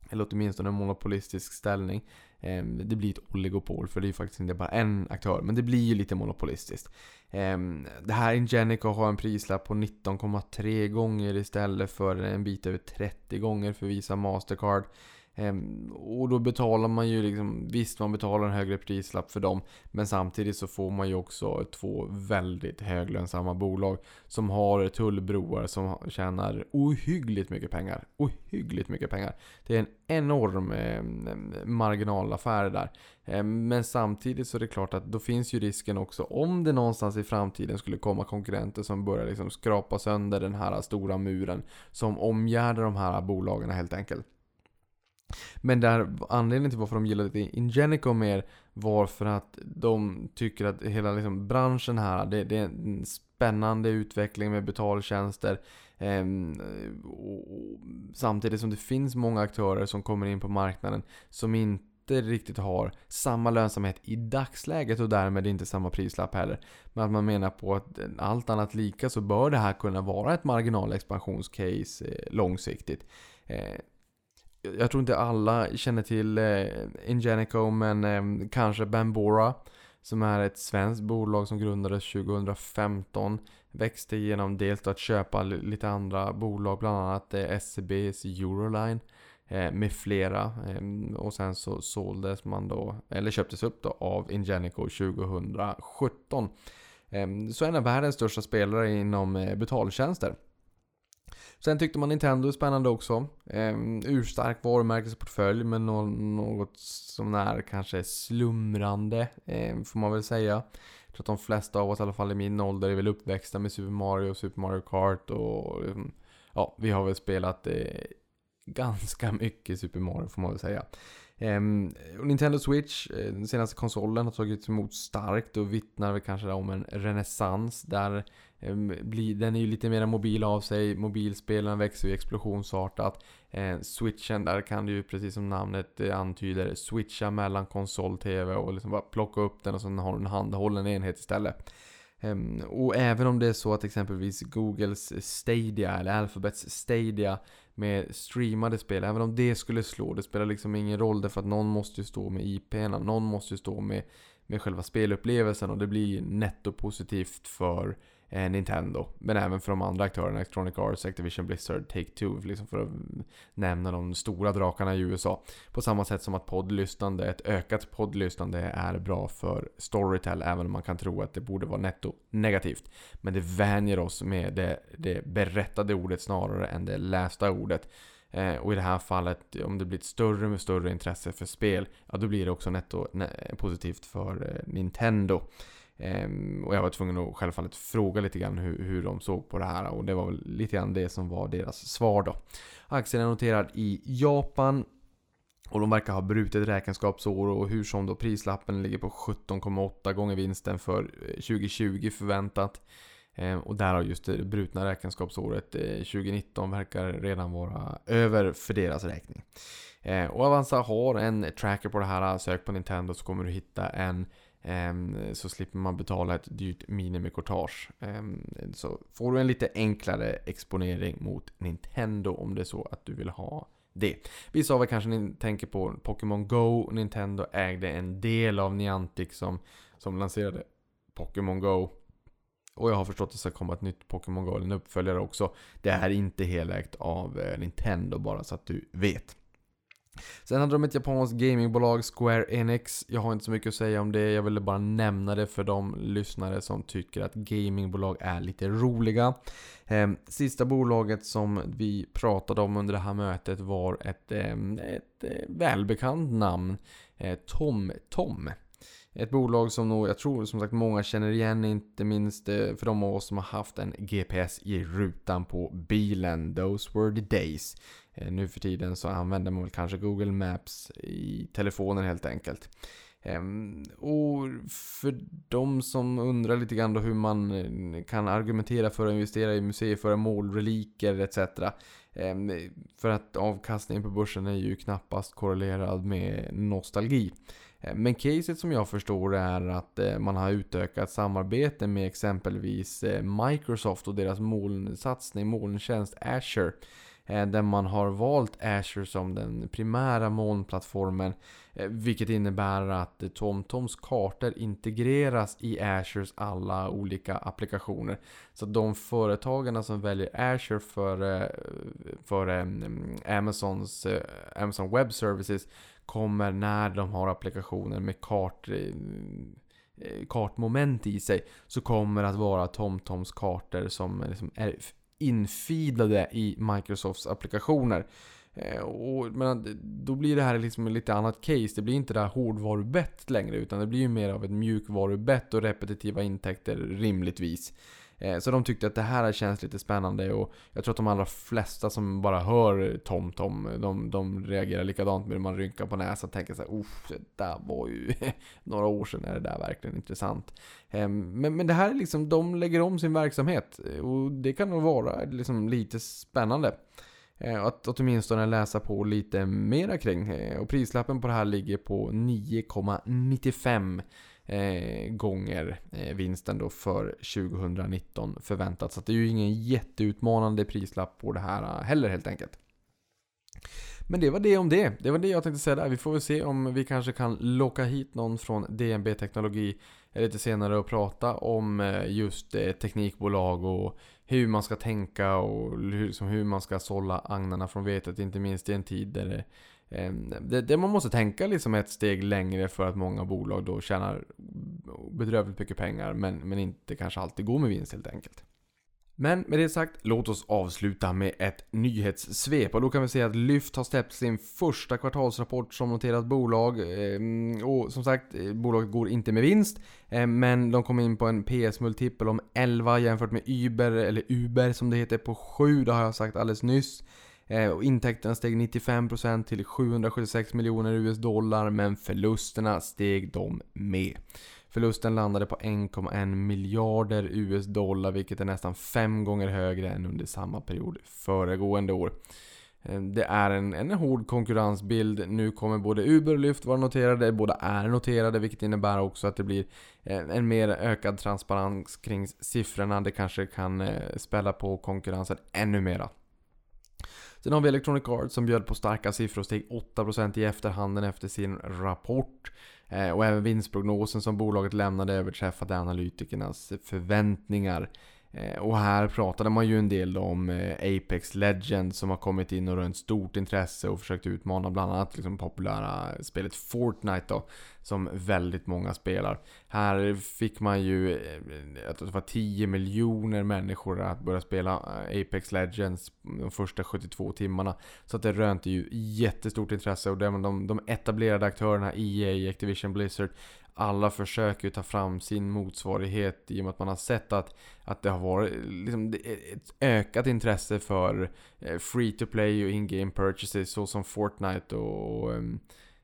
eller åtminstone en monopolistisk ställning. Eh, det blir ett oligopol för det är ju faktiskt inte bara en aktör, men det blir ju lite monopolistiskt. Eh, det här Ingenico har en prislapp på 19,3 gånger istället för en bit över 30 gånger för Visa Mastercard. Ehm, och då betalar man ju liksom, visst man betalar en högre prislapp för dem, men samtidigt så får man ju också två väldigt höglönsamma bolag som har tullbroar som tjänar ohyggligt mycket pengar. Ohyggligt mycket pengar. Det är en enorm ehm, marginalaffär där. Ehm, men samtidigt så är det klart att då finns ju risken också om det någonstans i framtiden skulle komma konkurrenter som börjar liksom skrapa sönder den här stora muren som omgärdar de här bolagen helt enkelt. Men där anledningen till varför de gillade Ingenico mer var för att de tycker att hela liksom branschen här, det, det är en spännande utveckling med betaltjänster. Eh, samtidigt som det finns många aktörer som kommer in på marknaden som inte riktigt har samma lönsamhet i dagsläget och därmed inte samma prislapp heller. Men att man menar på att allt annat lika så bör det här kunna vara ett marginalexpansionscase eh, långsiktigt. Eh, jag tror inte alla känner till eh, Ingenico, men eh, kanske Bambora. Som är ett svenskt bolag som grundades 2015. Växte genom dels att köpa lite andra bolag, bland annat eh, SCBs Euroline. Eh, med flera. Eh, och sen så såldes man då, eller köptes upp då av Ingenico 2017. Eh, så en av världens största spelare inom eh, betaltjänster. Sen tyckte man Nintendo är spännande också. Eh, urstark varumärkesportfölj men no något som är kanske slumrande, eh, får man väl säga. Jag tror att de flesta av oss, i alla fall i min ålder, är väl uppväxta med Super Mario och Super Mario Kart och ehm, ja, vi har väl spelat eh, ganska mycket Super Mario får man väl säga. Ehm, Nintendo Switch, eh, den senaste konsolen, har tagits emot starkt och vittnar väl kanske om en renässans där ehm, den är ju lite mer mobil av sig, mobilspelen växer ju explosionsartat. Ehm, switchen, där kan du ju precis som namnet eh, antyder switcha mellan konsol, TV och liksom bara plocka upp den och sen har du en handhållen enhet istället. Och även om det är så att exempelvis Googles Stadia eller Alphabets Stadia med streamade spel, även om det skulle slå, det spelar liksom ingen roll därför att någon måste ju stå med IP'na, någon måste ju stå med, med själva spelupplevelsen och det blir netto positivt för Eh, Nintendo. Men även för de andra aktörerna, Electronic Arts, Activision Blizzard, Take-Two, liksom för att nämna de stora drakarna i USA. På samma sätt som att poddlyssnande, ett ökat poddlyssnande är bra för Storytel, även om man kan tro att det borde vara netto negativt. Men det vänjer oss med det, det berättade ordet snarare än det lästa ordet. Eh, och i det här fallet, om det blir ett större med större intresse för spel, ja då blir det också netto positivt för eh, Nintendo. Ehm, och jag var tvungen att självfallet fråga lite grann hur, hur de såg på det här och det var väl lite grann det som var deras svar då. Aktien är noterad i Japan och de verkar ha brutit räkenskapsår och hur som då prislappen ligger på 17,8 gånger vinsten för eh, 2020 förväntat. Ehm, och där har just det brutna räkenskapsåret eh, 2019 verkar redan vara över för deras räkning. Ehm, och Avanza har en tracker på det här. Sök på Nintendo så kommer du hitta en Ehm, så slipper man betala ett dyrt minimikortage. Ehm, så får du en lite enklare exponering mot Nintendo om det är så att du vill ha det. Vissa av er kanske tänker på Pokémon Go. Nintendo ägde en del av Niantic som, som lanserade Pokémon Go. Och jag har förstått att det ska komma ett nytt Pokémon Go, en uppföljare också. Det är inte helägt av eh, Nintendo bara så att du vet. Sen hade de ett japanskt gamingbolag, Square Enix. Jag har inte så mycket att säga om det. Jag ville bara nämna det för de lyssnare som tycker att gamingbolag är lite roliga. Ehm, sista bolaget som vi pratade om under det här mötet var ett, ehm, ett eh, välbekant namn. TomTom. Tom Tom. Ett bolag som nog, jag tror som sagt många känner igen, inte minst eh, för de av oss som har haft en GPS i rutan på bilen. Those were the days. Eh, nu för tiden så använder man väl kanske Google Maps i telefonen helt enkelt. Ehm, och för de som undrar lite grann då hur man eh, kan argumentera för att investera i museiföremål, reliker etc. Ehm, för att avkastningen på börsen är ju knappast korrelerad med nostalgi. Ehm, men caset som jag förstår är att eh, man har utökat samarbete med exempelvis Microsoft och deras molnsatsning, molntjänst Azure. Eh, där man har valt Azure som den primära molnplattformen. Eh, vilket innebär att TomToms kartor integreras i Azures alla olika applikationer. Så de företagarna som väljer Azure för, eh, för Amazons, Amazon Web Services kommer när de har applikationer med kart kartmoment i sig så kommer det att vara TomToms kartor som liksom är infeedade i Microsofts applikationer. Eh, och, men då blir det här liksom ett lite annat case. Det blir inte det här hårdvarubett längre utan det blir ju mer av ett mjukvarubett och repetitiva intäkter rimligtvis. Eh, så de tyckte att det här känns lite spännande och jag tror att de allra flesta som bara hör TomTom, de, de reagerar likadant med man rynkar på näsan och tänker såhär Uff, det där var ju [laughs] några år sedan är det där verkligen intressant. Ehm, men, men det här är liksom, de lägger om sin verksamhet och det kan nog vara liksom lite spännande. Eh, att åtminstone läsa på lite mera kring. Eh, och prislappen på det här ligger på 9,95 eh, gånger eh, vinsten då för 2019 förväntat. Så det är ju ingen jätteutmanande prislapp på det här eh, heller helt enkelt. Men det var det om det. Det var det jag tänkte säga där. Vi får väl se om vi kanske kan locka hit någon från DNB Teknologi lite senare och prata om eh, just eh, teknikbolag och hur man ska tänka och hur, hur man ska sålla agnarna från vetet. Inte minst i en tid där det Ehm, det, det, man måste tänka liksom ett steg längre för att många bolag då tjänar bedrövligt mycket pengar men, men inte kanske alltid går med vinst helt enkelt. Men med det sagt, låt oss avsluta med ett nyhetssvep. Och då kan vi säga att Lyft har släppt sin första kvartalsrapport som noterat bolag. Ehm, och som sagt, bolaget går inte med vinst. Ehm, men de kom in på en PS-multipel om 11 jämfört med Uber, eller Uber som det heter, på 7. Det har jag sagt alldeles nyss. Eh, och intäkterna steg 95% till 776 miljoner US dollar men förlusterna steg de med. Förlusten landade på 1,1 miljarder US dollar vilket är nästan fem gånger högre än under samma period föregående år. Eh, det är en, en hård konkurrensbild. Nu kommer både Uber och Lyft vara noterade. Båda är noterade vilket innebär också att det blir eh, en, mer ökad transparens kring siffrorna. Det kanske kan eh, spälla på konkurrensen ännu mera. Sen har vi Electronic Arts som bjöd på starka siffror och steg 8% i efterhanden efter sin rapport. Eh, och även vinstprognosen som bolaget lämnade överträffade analytikernas förväntningar. Eh, och här pratade man ju en del om eh, Apex Legends som har kommit in och rönt stort intresse och försökt utmana bland annat liksom populära spelet Fortnite då. Som väldigt många spelar. Här fick man ju, eh, jag tror det var 10 miljoner människor att börja spela eh, Apex Legends de första 72 timmarna. Så att det rönte ju jättestort intresse och de, de etablerade aktörerna EA, Activision Blizzard alla försöker ju ta fram sin motsvarighet i och med att man har sett att, att det har varit liksom, ett ökat intresse för eh, free to play och in-game purchases såsom Fortnite och och ehm,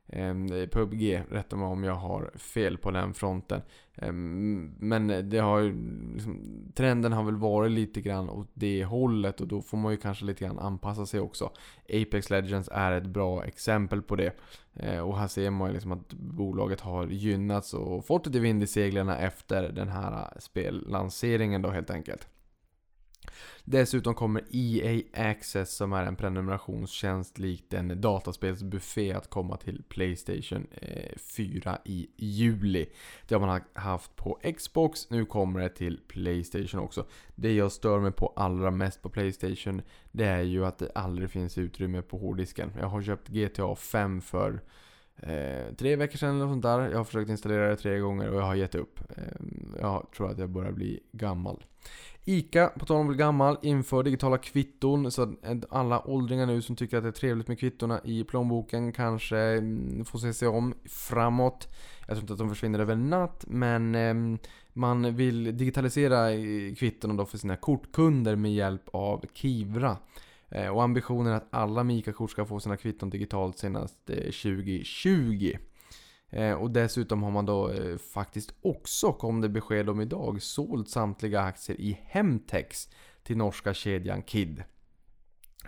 Ehm, PubG, rätta mig om jag har fel på den fronten. Ehm, men det har ju, liksom, trenden har väl varit lite grann åt det hållet och då får man ju kanske lite grann anpassa sig också. Apex Legends är ett bra exempel på det. Ehm, och här ser man ju liksom att bolaget har gynnats och fått lite vind i seglarna efter den här äh, spellanseringen då helt enkelt. Dessutom kommer EA Access som är en prenumerationstjänst likt en dataspelsbuffé att komma till Playstation eh, 4 i juli. Det har man haft på Xbox, nu kommer det till Playstation också. Det jag stör mig på allra mest på Playstation det är ju att det aldrig finns utrymme på hårddisken. Jag har köpt GTA 5 för Eh, tre veckor sedan eller sånt där. Jag har försökt installera det tre gånger och jag har gett upp. Eh, jag tror att jag börjar bli gammal. ICA, på tal om att bli gammal, inför digitala kvitton. Så att eh, alla åldringar nu som tycker att det är trevligt med kvittona i plånboken kanske mm, får se sig om framåt. Jag tror inte att de försvinner över natt, men ehm, man vill digitalisera kvittona då för sina kortkunder med hjälp av Kivra. Eh, och ambitionen är att alla Mika-kort ska få sina kvitton digitalt senast eh, 2020. Eh, och dessutom har man då eh, faktiskt också, kom det besked om idag, sålt samtliga aktier i Hemtex till norska kedjan Kid.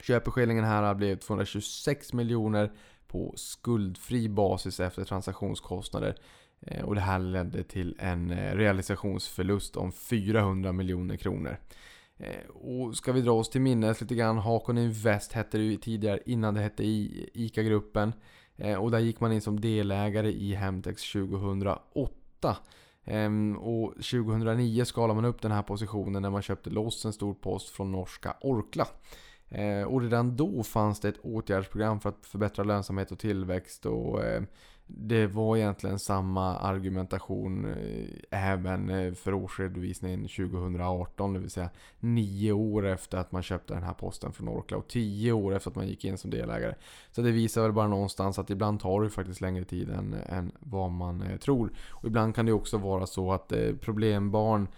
Köpeskillingen här blev 226 miljoner på skuldfri basis efter transaktionskostnader. Eh, och det här ledde till en realisationsförlust om 400 miljoner kronor. Och ska vi dra oss till minnes lite grann, Hakon Invest hette det ju tidigare innan det hette ICA-gruppen. Eh, och där gick man in som delägare i Hemtex 2008. Ehm, och 2009 skalade man upp den här positionen när man köpte loss en stor post från norska Orkla. Eh, och redan då fanns det ett åtgärdsprogram för att förbättra lönsamhet och tillväxt. Och eh, det var egentligen samma argumentation eh, även eh, för årsredovisningen 2018. Det vill säga nio år efter att man köpte den här posten från Orkla och tio år efter att man gick in som delägare. Så det visar väl bara någonstans att ibland tar det faktiskt längre tid än, än vad man eh, tror. Och ibland kan det också vara så att problembarn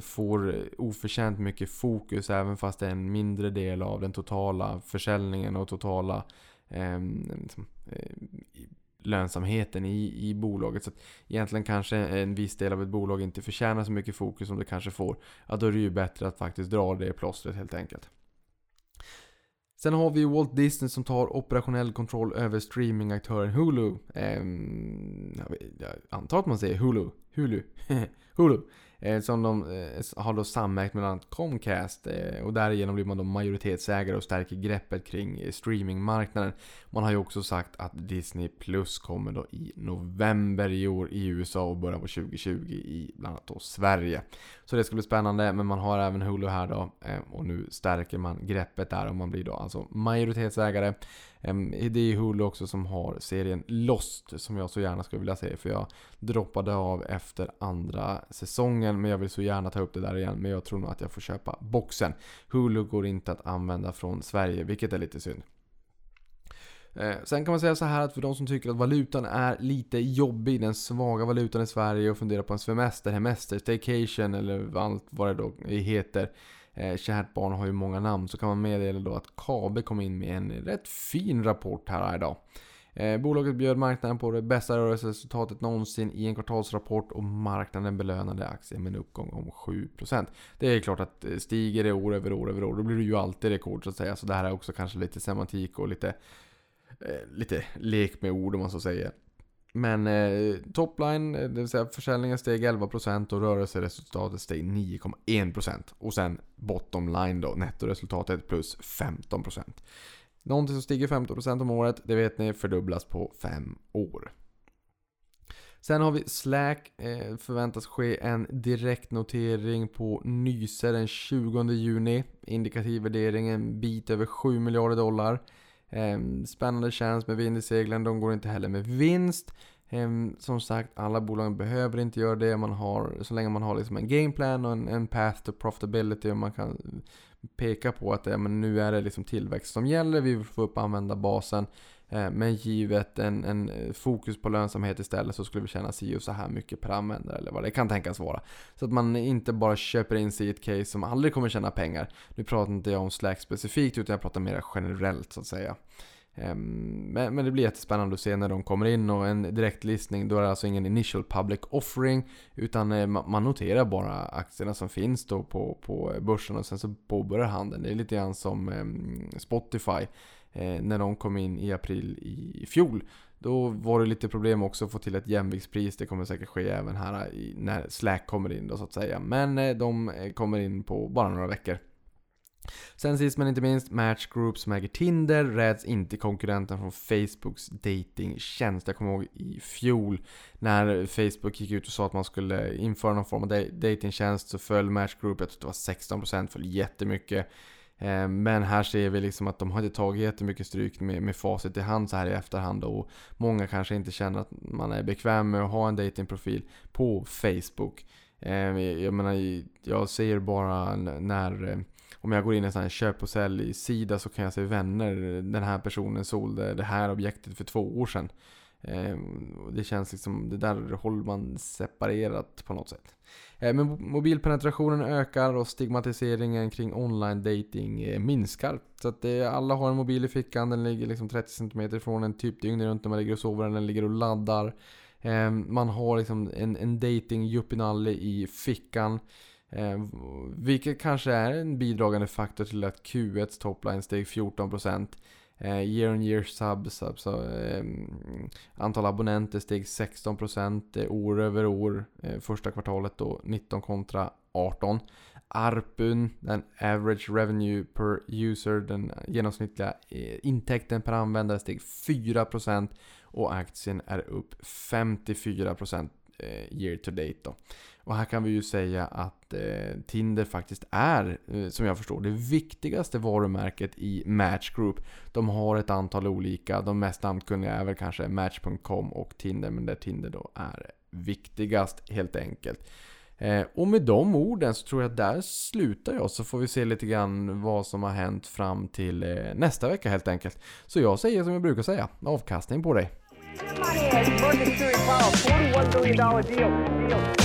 får oförtjänt mycket fokus även fast det är en mindre del av den totala försäljningen och totala ehm, liksom, eh, liksom, lönsamheten i, i bolaget. Så att egentligen kanske en viss del av ett bolag inte förtjänar så mycket fokus som det kanske får. Ja, då är det ju bättre att faktiskt dra det plåstret helt enkelt. Sen har vi Walt Disney som tar operationell kontroll över streamingaktören Hulu. Eh, jag antar att man säger Hulu. Hulu. [laughs] Hulu. Eh, som de eh, har då samägt med bland annat Comcast eh, och därigenom blir man då majoritetsägare och stärker greppet kring eh, streamingmarknaden. Man har ju också sagt att Disney Plus kommer då i november i år i USA och början på 2020 i bland annat då Sverige. Så det ska bli spännande, men man har även Hulu här då eh, och nu stärker man greppet där och man blir då alltså majoritetsägare. Det är Hulu också som har serien Lost som jag så gärna skulle vilja se för jag droppade av efter andra säsongen men jag vill så gärna ta upp det där igen men jag tror nog att jag får köpa boxen. Hulu går inte att använda från Sverige vilket är lite synd. Eh, sen kan man säga så här att för de som tycker att valutan är lite jobbig, den svaga valutan i Sverige och funderar på en semester, hemester, staycation eller allt vad det då heter eh, kärt barn har ju många namn, så kan man meddela då att KABE kom in med en rätt fin rapport här idag. Eh, bolaget bjöd marknaden på det bästa rörelseresultatet någonsin i en kvartalsrapport och marknaden belönade aktien med en uppgång om 7%. Det är klart att eh, stiger det år över år över år, då blir det ju alltid rekord så att säga. Så det här är också kanske lite semantik och lite, eh, lite lek med ord om man så säger. Men eh, topline, eh, det vill säga försäljningen steg 11% och rörelseresultatet steg 9,1%. Och sen bottomline, då, nettoresultatet plus 15%. Någonting som stiger 15% om året, det vet ni, fördubblas på 5 år. Sen har vi Slack, eh, förväntas ske en direktnotering på Nyse den 20 juni. Indikativ värdering en bit över 7 miljarder dollar. Ehm, spännande tjänst med vind i seglen, de går inte heller med vinst. Ehm, som sagt, alla bolag behöver inte göra det. Man har, så länge man har liksom en gameplan och en, en path to profitability och man kan peka på att ja, men nu är det liksom tillväxt som gäller. Vi vill få upp användarbasen. Eh, men givet en, en, eh, fokus på lönsamhet istället så skulle vi tjäna si och så här mycket per användare eller vad det kan tänkas vara. Så att man inte bara köper in sig i ett case som aldrig kommer tjäna pengar. Nu pratar inte jag om Slack specifikt utan jag pratar mer generellt så att säga. Ehm, men, men det blir jättespännande att se när de kommer in och en direktlistning då är det alltså ingen initial public offering utan eh, man noterar bara aktierna som finns då på, på börsen och sen så påbörjar handeln. Det är lite grann som ehm, Spotify Eh, när de kom in i april i fjol. Då var det lite problem också att få till ett jämviktspris. Det kommer säkert ske även här när Slack kommer in då så att säga. Men eh, de eh, kommer in på bara några veckor. Sen sist men inte minst, Match Group som äger Tinder räds inte konkurrenten från Facebooks datingtjänst. Jag kommer ihåg i fjol när Facebook gick ut och sa att man skulle införa någon form av datingtjänst så föll Match Group, jag tror det var 16%, föll jättemycket. Eh, men här ser vi liksom att de har inte tagit jättemycket stryk med, med facit i hand så här i efterhand och många kanske inte känner att man är bekväm med att ha en datingprofil på Facebook. Eh, jag menar, jag ser bara när eh, om jag går in i en sån här köp och sälj sida så kan jag se vänner. Den här personen sålde det här objektet för två år sedan. Ehm, det känns liksom, det där håller man separerat på något sätt. Eh, men mobilpenetrationen ökar och stigmatiseringen kring online dating eh, minskar. Så att eh, alla har en mobil i fickan, den ligger liksom 30 cm ifrån en typ dygnet runt när man ligger och sover, den ligger och laddar. Ehm, man har liksom en, en dating juppinalle i fickan. Eh, vilket kanske är en bidragande faktor till att Q1 topline steg 14%. Eh, year on year subs, alltså eh, antal abonnenter steg 16% eh, år över år. Eh, första kvartalet då 19 kontra 18. ARPUN, den average revenue per user, den genomsnittliga eh, intäkten per användare steg 4% och aktien är upp 54% eh, year to date då. Och här kan vi ju säga att eh, Tinder faktiskt är, eh, som jag förstår det, viktigaste varumärket i Match Group. De har ett antal olika, de mest namnkunniga är väl kanske Match.com och Tinder, men där Tinder då är viktigast helt enkelt. Eh, och med de orden så tror jag att där slutar jag så får vi se lite grann vad som har hänt fram till eh, nästa vecka helt enkelt. Så jag säger som jag brukar säga, avkastning på dig. Emergency Powell, $41 billion deal. deal.